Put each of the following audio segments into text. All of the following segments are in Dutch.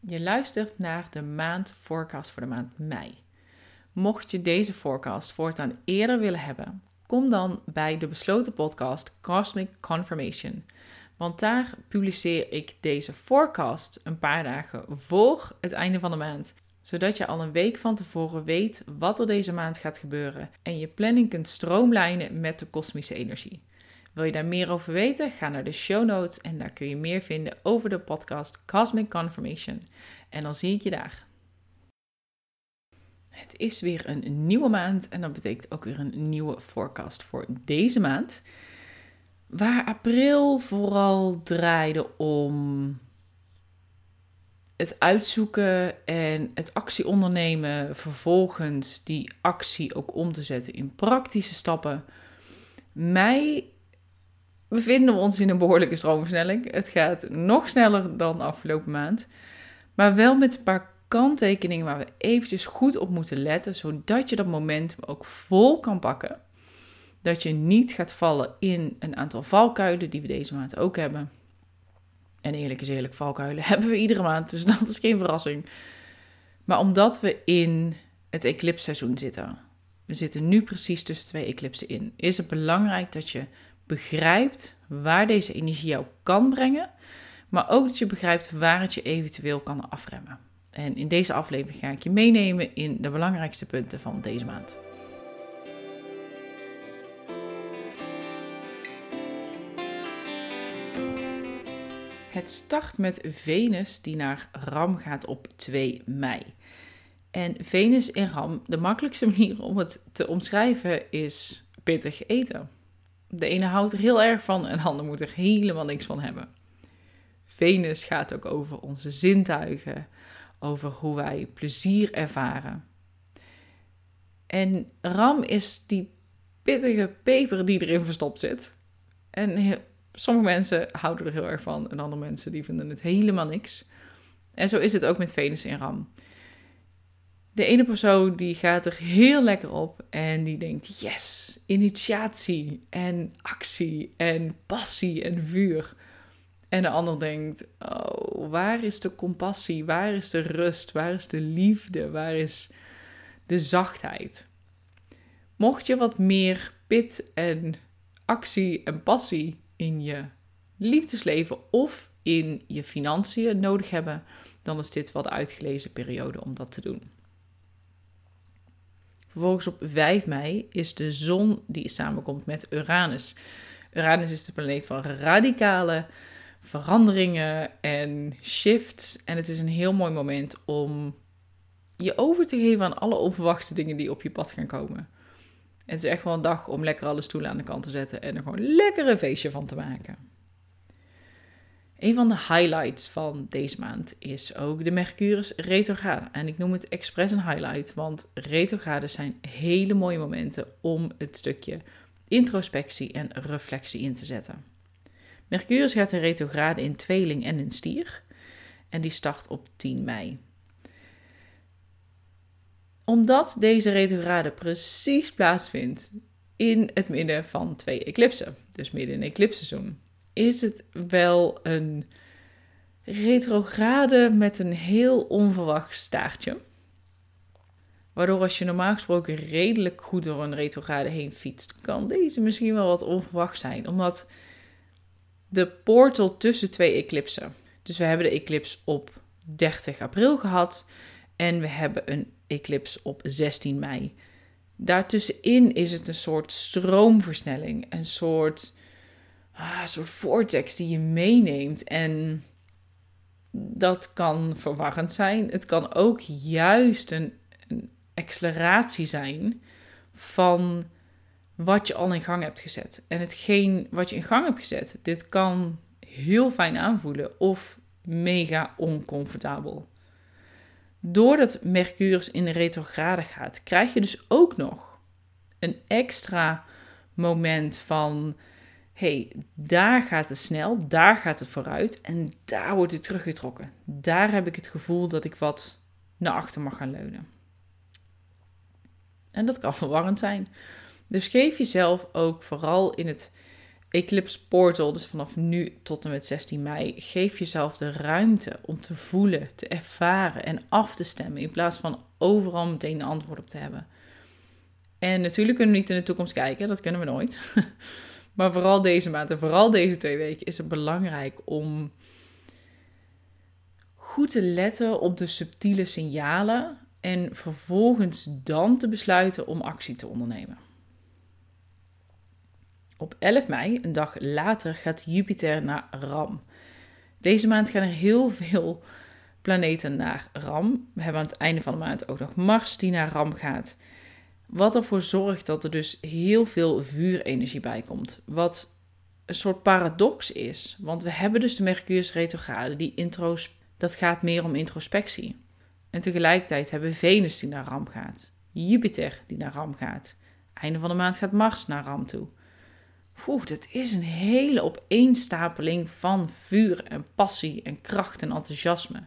Je luistert naar de maand forecast voor de maand mei. Mocht je deze forecast voortaan eerder willen hebben, kom dan bij de besloten podcast Cosmic Confirmation. Want daar publiceer ik deze forecast een paar dagen voor het einde van de maand zodat je al een week van tevoren weet wat er deze maand gaat gebeuren en je planning kunt stroomlijnen met de kosmische energie. Wil je daar meer over weten? Ga naar de show notes en daar kun je meer vinden over de podcast Cosmic Confirmation. En dan zie ik je daar. Het is weer een nieuwe maand en dat betekent ook weer een nieuwe forecast voor deze maand. Waar april vooral draaide om het uitzoeken en het actie ondernemen, vervolgens die actie ook om te zetten in praktische stappen. Mei bevinden we ons in een behoorlijke stroomversnelling. Het gaat nog sneller dan afgelopen maand, maar wel met een paar kanttekeningen waar we eventjes goed op moeten letten, zodat je dat momentum ook vol kan pakken. Dat je niet gaat vallen in een aantal valkuilen die we deze maand ook hebben. En eerlijk is eerlijk, valkuilen hebben we iedere maand, dus dat is geen verrassing. Maar omdat we in het eclipseizoen zitten, we zitten nu precies tussen twee eclipsen in, is het belangrijk dat je begrijpt waar deze energie jou kan brengen, maar ook dat je begrijpt waar het je eventueel kan afremmen. En in deze aflevering ga ik je meenemen in de belangrijkste punten van deze maand. Het start met Venus die naar Ram gaat op 2 mei. En Venus in Ram, de makkelijkste manier om het te omschrijven is pittig eten. De ene houdt er heel erg van en de ander moet er helemaal niks van hebben. Venus gaat ook over onze zintuigen, over hoe wij plezier ervaren. En Ram is die pittige peper die erin verstopt zit. En sommige mensen houden er heel erg van en andere mensen die vinden het helemaal niks. En zo is het ook met Venus in Ram. De ene persoon die gaat er heel lekker op en die denkt: yes, initiatie en actie en passie en vuur. En de ander denkt: oh, waar is de compassie? Waar is de rust? Waar is de liefde? Waar is de zachtheid? Mocht je wat meer pit en actie en passie in je liefdesleven of in je financiën nodig hebben, dan is dit wel de uitgelezen periode om dat te doen. Vervolgens op 5 mei is de zon die samenkomt met Uranus. Uranus is de planeet van radicale veranderingen en shifts. En het is een heel mooi moment om je over te geven aan alle onverwachte dingen die op je pad gaan komen. Het is echt wel een dag om lekker alle stoelen aan de kant te zetten en er gewoon lekker een feestje van te maken. Een van de highlights van deze maand is ook de Mercurius retrograde. En ik noem het expres een highlight, want retrogrades zijn hele mooie momenten om het stukje introspectie en reflectie in te zetten. Mercurius gaat in retrograde in tweeling en in stier. En die start op 10 mei omdat deze retrograde precies plaatsvindt in het midden van twee eclipsen, dus midden in eclipseizoen, is het wel een retrograde met een heel onverwacht staartje. Waardoor als je normaal gesproken redelijk goed door een retrograde heen fietst, kan deze misschien wel wat onverwacht zijn. Omdat de portal tussen twee eclipsen. Dus we hebben de eclips op 30 april gehad. En we hebben een eclips op 16 mei. Daartussenin is het een soort stroomversnelling, een soort, ah, soort vortex die je meeneemt. En dat kan verwarrend zijn. Het kan ook juist een, acceleratie zijn van wat je al in gang hebt gezet. En hetgeen wat je in gang hebt gezet, dit kan heel fijn aanvoelen of mega oncomfortabel doordat Mercurius in de retrograde gaat, krijg je dus ook nog een extra moment van: hey, daar gaat het snel, daar gaat het vooruit en daar wordt het teruggetrokken. Daar heb ik het gevoel dat ik wat naar achter mag gaan leunen. En dat kan verwarrend zijn. Dus geef jezelf ook vooral in het Eclipse Portal, dus vanaf nu tot en met 16 mei, geef jezelf de ruimte om te voelen, te ervaren en af te stemmen. In plaats van overal meteen een antwoord op te hebben. En natuurlijk kunnen we niet in de toekomst kijken, dat kunnen we nooit. maar vooral deze maand en vooral deze twee weken is het belangrijk om goed te letten op de subtiele signalen en vervolgens dan te besluiten om actie te ondernemen. Op 11 mei, een dag later, gaat Jupiter naar Ram. Deze maand gaan er heel veel planeten naar Ram. We hebben aan het einde van de maand ook nog Mars die naar Ram gaat. Wat ervoor zorgt dat er dus heel veel vuurenergie bij komt. Wat een soort paradox is. Want we hebben dus de Mercurius retrograde, die intros, dat gaat meer om introspectie. En tegelijkertijd hebben we Venus die naar Ram gaat. Jupiter die naar Ram gaat. Einde van de maand gaat Mars naar Ram toe. Oeh, dat is een hele opeenstapeling van vuur en passie en kracht en enthousiasme.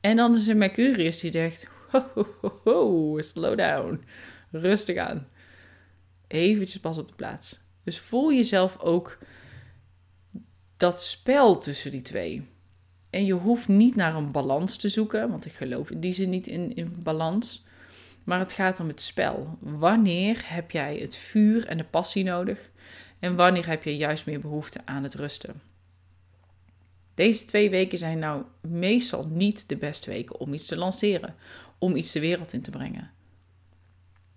En dan is er Mercurius die zegt, ho, slow down, rustig aan. Eventjes pas op de plaats. Dus voel jezelf ook dat spel tussen die twee. En je hoeft niet naar een balans te zoeken, want ik geloof in die zin niet in, in balans. Maar het gaat om het spel. Wanneer heb jij het vuur en de passie nodig? En wanneer heb je juist meer behoefte aan het rusten? Deze twee weken zijn nou meestal niet de beste weken om iets te lanceren, om iets de wereld in te brengen.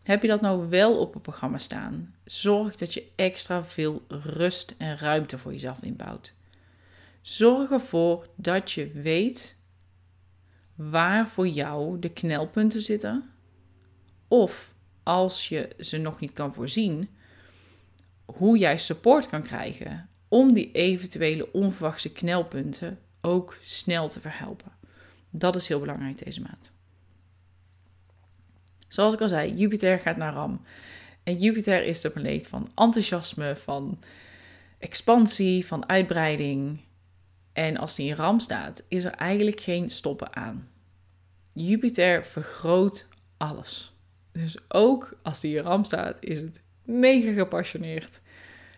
Heb je dat nou wel op het programma staan? Zorg dat je extra veel rust en ruimte voor jezelf inbouwt. Zorg ervoor dat je weet waar voor jou de knelpunten zitten. Of als je ze nog niet kan voorzien, hoe jij support kan krijgen om die eventuele onverwachte knelpunten ook snel te verhelpen. Dat is heel belangrijk deze maand. Zoals ik al zei, Jupiter gaat naar Ram. En Jupiter is de planeet van enthousiasme, van expansie, van uitbreiding. En als die in Ram staat, is er eigenlijk geen stoppen aan. Jupiter vergroot alles. Dus ook als die in Ram staat, is het mega gepassioneerd.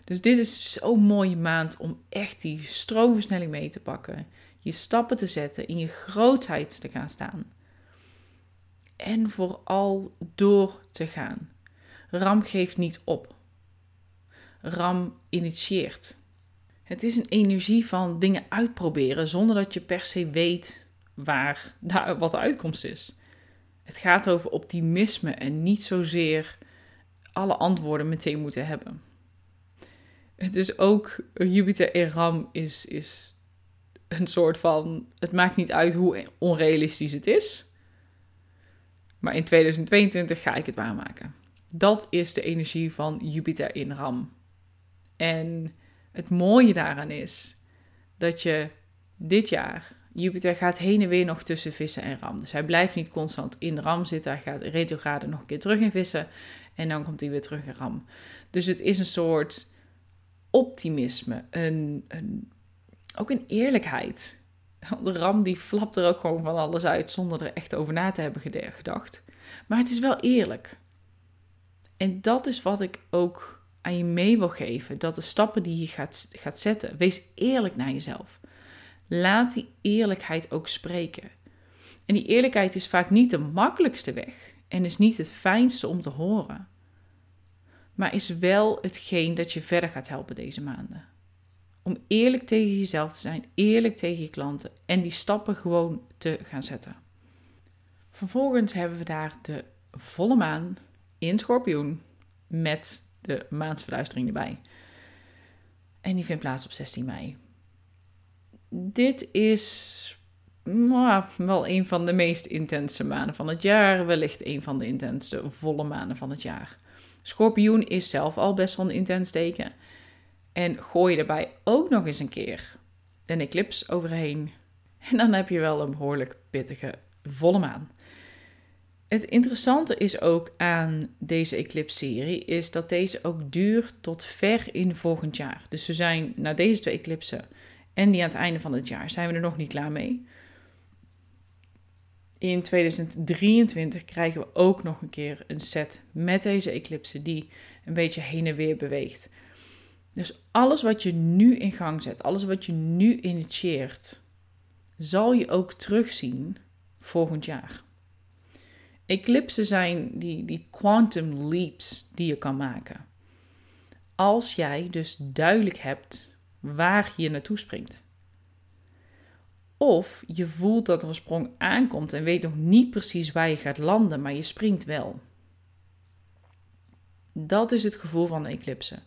Dus dit is zo'n mooie maand om echt die stroomversnelling mee te pakken. Je stappen te zetten, in je grootheid te gaan staan. En vooral door te gaan. Ram geeft niet op. Ram initieert. Het is een energie van dingen uitproberen zonder dat je per se weet waar, wat de uitkomst is. Het gaat over optimisme en niet zozeer alle antwoorden meteen moeten hebben. Het is ook, Jupiter in Ram is, is een soort van, het maakt niet uit hoe onrealistisch het is. Maar in 2022 ga ik het waarmaken. Dat is de energie van Jupiter in Ram. En het mooie daaraan is dat je dit jaar, Jupiter gaat heen en weer nog tussen vissen en ram. Dus hij blijft niet constant in ram zitten. Hij gaat retrograde nog een keer terug in vissen. En dan komt hij weer terug in ram. Dus het is een soort optimisme, een, een, ook een eerlijkheid. De ram die flapt er ook gewoon van alles uit zonder er echt over na te hebben gedacht. Maar het is wel eerlijk. En dat is wat ik ook aan je mee wil geven. Dat de stappen die je gaat, gaat zetten, wees eerlijk naar jezelf. Laat die eerlijkheid ook spreken. En die eerlijkheid is vaak niet de makkelijkste weg en is niet het fijnste om te horen maar is wel hetgeen dat je verder gaat helpen deze maanden. Om eerlijk tegen jezelf te zijn, eerlijk tegen je klanten en die stappen gewoon te gaan zetten. Vervolgens hebben we daar de volle maan in Schorpioen met de maansverduistering erbij. En die vindt plaats op 16 mei. Dit is nou, wel een van de meest intense maanden van het jaar, wellicht een van de intenste volle maanden van het jaar. Schorpioen is zelf al best wel een intens teken. En gooi je erbij ook nog eens een keer een eclipse overheen. En dan heb je wel een behoorlijk pittige volle maan. Het interessante is ook aan deze eclipse-serie is dat deze ook duurt tot ver in volgend jaar. Dus we zijn na deze twee eclipsen en die aan het einde van het jaar zijn we er nog niet klaar mee in 2023 krijgen we ook nog een keer een set met deze eclipse die een beetje heen en weer beweegt. Dus alles wat je nu in gang zet, alles wat je nu initieert, zal je ook terugzien volgend jaar. Eclipsen zijn die, die quantum leaps die je kan maken. Als jij dus duidelijk hebt waar je naartoe springt. Of je voelt dat er een sprong aankomt en weet nog niet precies waar je gaat landen, maar je springt wel. Dat is het gevoel van de eclipse.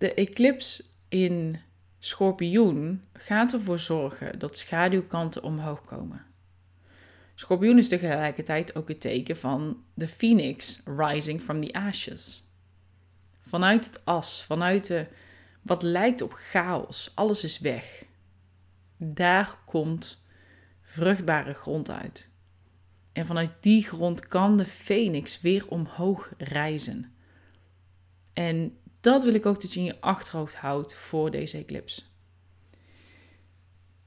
De eclips in schorpioen gaat ervoor zorgen dat schaduwkanten omhoog komen. Schorpioen is tegelijkertijd ook het teken van de phoenix rising from the ashes. Vanuit het as, vanuit wat lijkt op chaos, alles is weg. Daar komt vruchtbare grond uit. En vanuit die grond kan de phoenix weer omhoog reizen. En dat wil ik ook dat je in je achterhoofd houdt voor deze eclipse.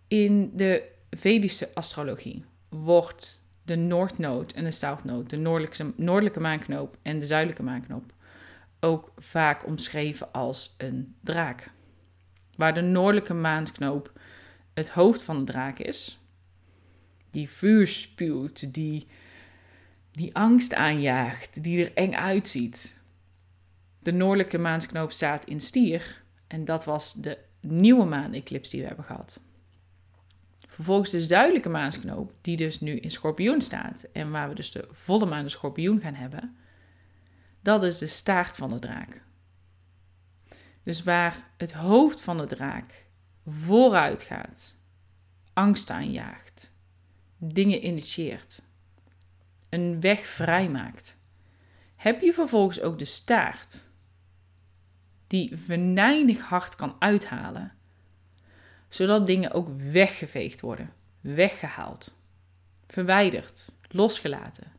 In de Vedische astrologie wordt de Node en de Node, de noordelijke, noordelijke maanknoop en de zuidelijke maanknoop, ook vaak omschreven als een draak. Waar de noordelijke maanknoop het hoofd van de draak is, die vuur spuwt, die, die angst aanjaagt, die er eng uitziet. De noordelijke maansknoop staat in stier en dat was de nieuwe maan-eclips die we hebben gehad. Vervolgens de zuidelijke maansknoop, die dus nu in schorpioen staat en waar we dus de volle maan de schorpioen gaan hebben, dat is de staart van de draak. Dus waar het hoofd van de draak vooruit gaat, angst aanjaagt, dingen initieert, een weg vrijmaakt, heb je vervolgens ook de staart die venijnig hard kan uithalen zodat dingen ook weggeveegd worden, weggehaald, verwijderd, losgelaten.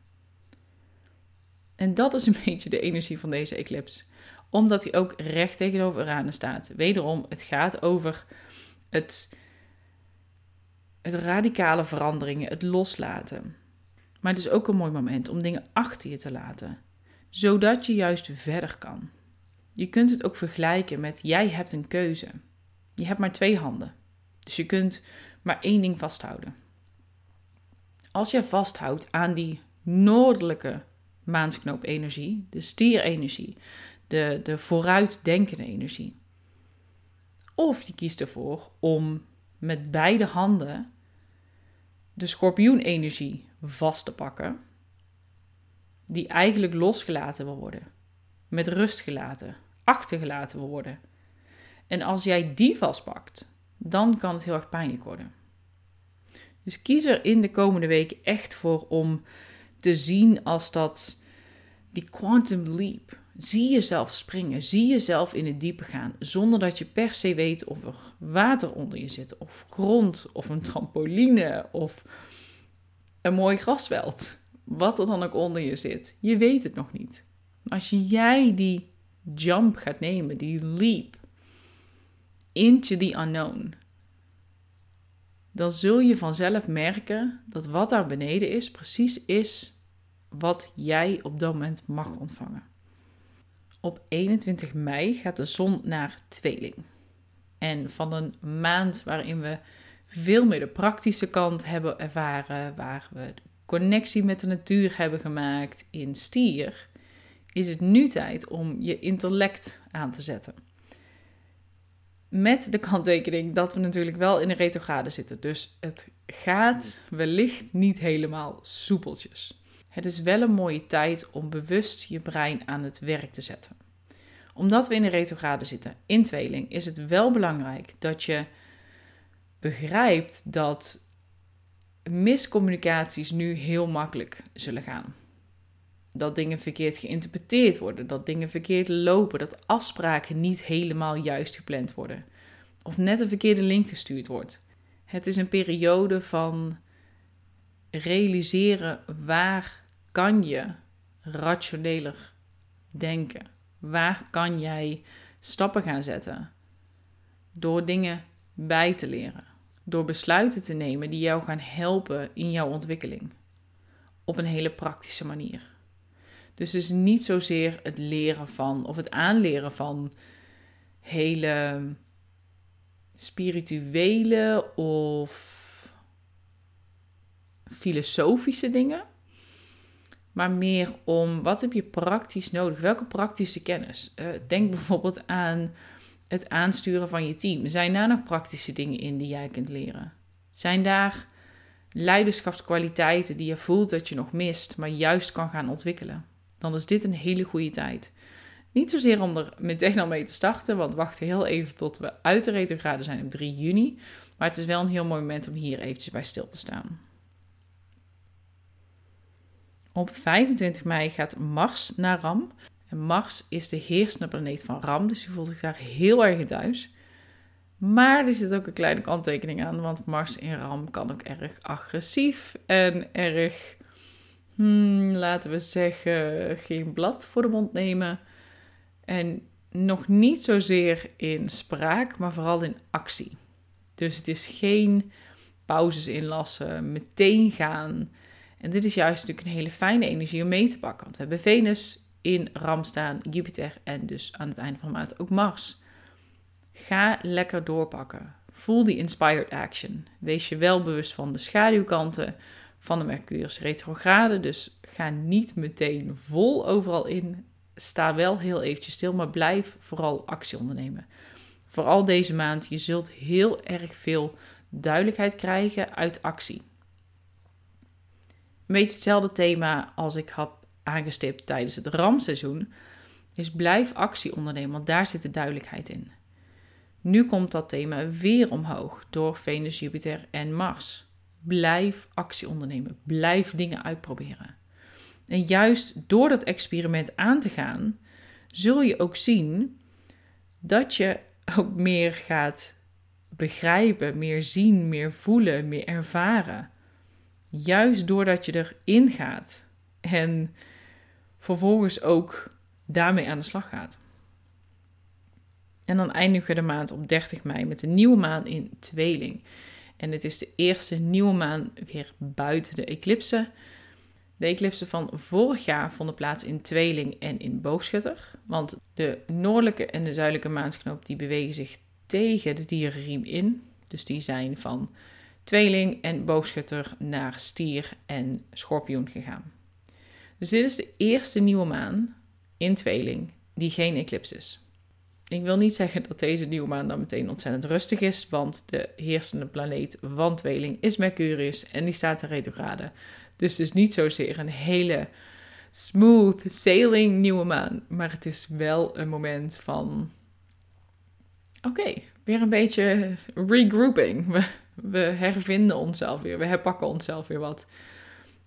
En dat is een beetje de energie van deze eclipse, omdat hij ook recht tegenover Uranus staat. Wederom, het gaat over het, het radicale veranderingen, het loslaten. Maar het is ook een mooi moment om dingen achter je te laten, zodat je juist verder kan. Je kunt het ook vergelijken met jij hebt een keuze. Je hebt maar twee handen. Dus je kunt maar één ding vasthouden. Als je vasthoudt aan die noordelijke maansknoop-energie, de stierenergie, de, de vooruitdenkende energie. Of je kiest ervoor om met beide handen de schorpioenenergie vast te pakken, die eigenlijk losgelaten wil worden, met rust gelaten, achtergelaten worden. En als jij die vastpakt, dan kan het heel erg pijnlijk worden. Dus kies er in de komende weken echt voor om te zien als dat die quantum leap. Zie jezelf springen, zie jezelf in het diepe gaan, zonder dat je per se weet of er water onder je zit, of grond, of een trampoline, of een mooi grasveld. Wat er dan ook onder je zit. Je weet het nog niet. Als jij die jump gaat nemen, die leap, into the unknown, dan zul je vanzelf merken dat wat daar beneden is, precies is wat jij op dat moment mag ontvangen. Op 21 mei gaat de zon naar tweeling. En van een maand waarin we veel meer de praktische kant hebben ervaren, waar we de connectie met de natuur hebben gemaakt in stier, is het nu tijd om je intellect aan te zetten. Met de kanttekening dat we natuurlijk wel in een retrograde zitten. Dus het gaat wellicht niet helemaal soepeltjes. Het is wel een mooie tijd om bewust je brein aan het werk te zetten. Omdat we in een retrograde zitten, in tweeling, is het wel belangrijk dat je begrijpt dat miscommunicaties nu heel makkelijk zullen gaan. Dat dingen verkeerd geïnterpreteerd worden, dat dingen verkeerd lopen, dat afspraken niet helemaal juist gepland worden. Of net een verkeerde link gestuurd wordt. Het is een periode van realiseren waar kan je rationeler denken? Waar kan jij stappen gaan zetten? Door dingen bij te leren. Door besluiten te nemen die jou gaan helpen in jouw ontwikkeling. Op een hele praktische manier. Dus is niet zozeer het leren van of het aanleren van hele spirituele of filosofische dingen, maar meer om wat heb je praktisch nodig? Welke praktische kennis? Uh, denk bijvoorbeeld aan het aansturen van je team. Zijn daar nog praktische dingen in die jij kunt leren? Zijn daar leiderschapskwaliteiten die je voelt dat je nog mist, maar juist kan gaan ontwikkelen? Dan is dit een hele goede tijd. Niet zozeer om er meteen al mee te starten, want wacht heel even tot we uit de retrograde zijn op 3 juni. Maar het is wel een heel mooi moment om hier eventjes bij stil te staan. Op 25 mei gaat Mars naar Ram. En Mars is de heersende planeet van Ram, dus je voelt zich daar heel erg thuis. Maar er zit ook een kleine kanttekening aan, want Mars in Ram kan ook erg agressief en erg, hmm, laten we zeggen, geen blad voor de mond nemen. En nog niet zozeer in spraak, maar vooral in actie. Dus het is geen pauzes inlassen, meteen gaan. En dit is juist natuurlijk een hele fijne energie om mee te pakken. Want we hebben Venus in Ram staan, Jupiter en dus aan het einde van de maand ook Mars. Ga lekker doorpakken. Voel die inspired action. Wees je wel bewust van de schaduwkanten van de Mercurius retrograde. Dus ga niet meteen vol overal in. Sta wel heel eventjes stil, maar blijf vooral actie ondernemen. Vooral deze maand, je zult heel erg veel duidelijkheid krijgen uit actie. Een beetje hetzelfde thema als ik had aangestipt tijdens het ramseizoen. Is blijf actie ondernemen, want daar zit de duidelijkheid in. Nu komt dat thema weer omhoog door Venus, Jupiter en Mars. Blijf actie ondernemen, blijf dingen uitproberen. En juist door dat experiment aan te gaan, zul je ook zien dat je ook meer gaat begrijpen, meer zien, meer voelen, meer ervaren. Juist doordat je erin gaat en vervolgens ook daarmee aan de slag gaat. En dan eindigen we de maand op 30 mei met een nieuwe maan in tweeling. En het is de eerste nieuwe maan weer buiten de eclipse. De eclipsen van vorig jaar vonden plaats in tweeling en in boogschutter. Want de noordelijke en de zuidelijke maansknoop die bewegen zich tegen de dierenriem in. Dus die zijn van tweeling en boogschutter naar stier en schorpioen gegaan. Dus dit is de eerste nieuwe maan in tweeling die geen eclipse is. Ik wil niet zeggen dat deze nieuwe maan dan meteen ontzettend rustig is, want de heersende planeet van tweeling is Mercurius en die staat in retrograde. Dus het is niet zozeer een hele smooth sailing nieuwe maan, maar het is wel een moment van oké, weer een beetje regrouping. We, we hervinden onszelf weer, we herpakken onszelf weer wat.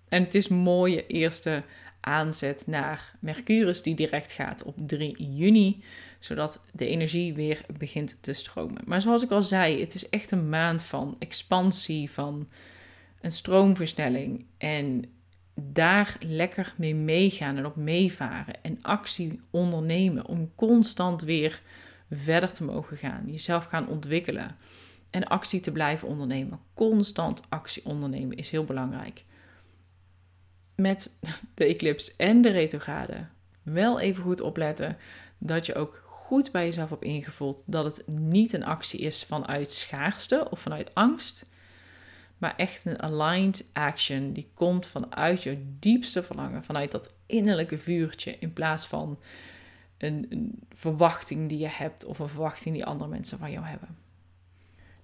En het is mooie eerste aanzet naar Mercurius, die direct gaat op 3 juni, zodat de energie weer begint te stromen. Maar zoals ik al zei, het is echt een maand van expansie, van een stroomversnelling. En daar lekker mee meegaan en op meevaren en actie ondernemen om constant weer verder te mogen gaan, jezelf gaan ontwikkelen en actie te blijven ondernemen. Constant actie ondernemen is heel belangrijk met de eclipse en de retrograde wel even goed opletten dat je ook goed bij jezelf hebt ingevoeld dat het niet een actie is vanuit schaarste of vanuit angst, maar echt een aligned action die komt vanuit je diepste verlangen, vanuit dat innerlijke vuurtje in plaats van een, een verwachting die je hebt of een verwachting die andere mensen van jou hebben.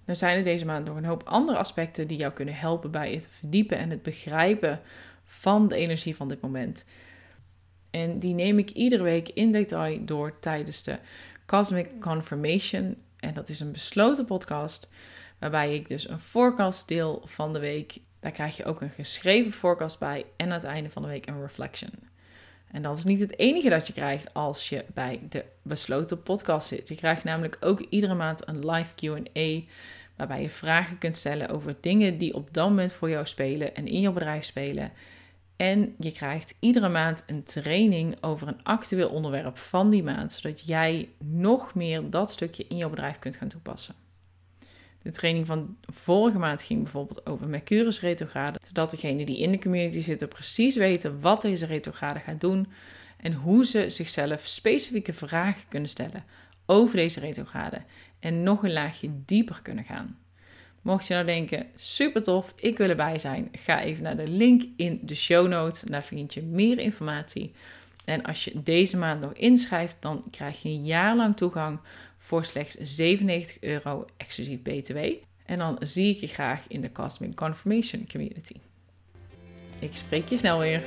Er zijn er deze maand nog een hoop andere aspecten die jou kunnen helpen bij het verdiepen en het begrijpen van de energie van dit moment. En die neem ik iedere week in detail door tijdens de Cosmic Confirmation. En dat is een besloten podcast waarbij ik dus een forecast deel van de week. Daar krijg je ook een geschreven forecast bij en aan het einde van de week een reflection. En dat is niet het enige dat je krijgt als je bij de besloten podcast zit. Je krijgt namelijk ook iedere maand een live QA waarbij je vragen kunt stellen over dingen die op dat moment voor jou spelen en in jouw bedrijf spelen. En je krijgt iedere maand een training over een actueel onderwerp van die maand, zodat jij nog meer dat stukje in jouw bedrijf kunt gaan toepassen. De training van vorige maand ging bijvoorbeeld over Mercurius retrograde, zodat degenen die in de community zitten precies weten wat deze retrograde gaat doen en hoe ze zichzelf specifieke vragen kunnen stellen over deze retrograde en nog een laagje dieper kunnen gaan. Mocht je nou denken, super tof, ik wil erbij zijn, ga even naar de link in de show notes. Daar vind je meer informatie. En als je deze maand nog inschrijft, dan krijg je een jaar lang toegang voor slechts 97 euro exclusief BTW. En dan zie ik je graag in de Cosmic Confirmation Community. Ik spreek je snel weer.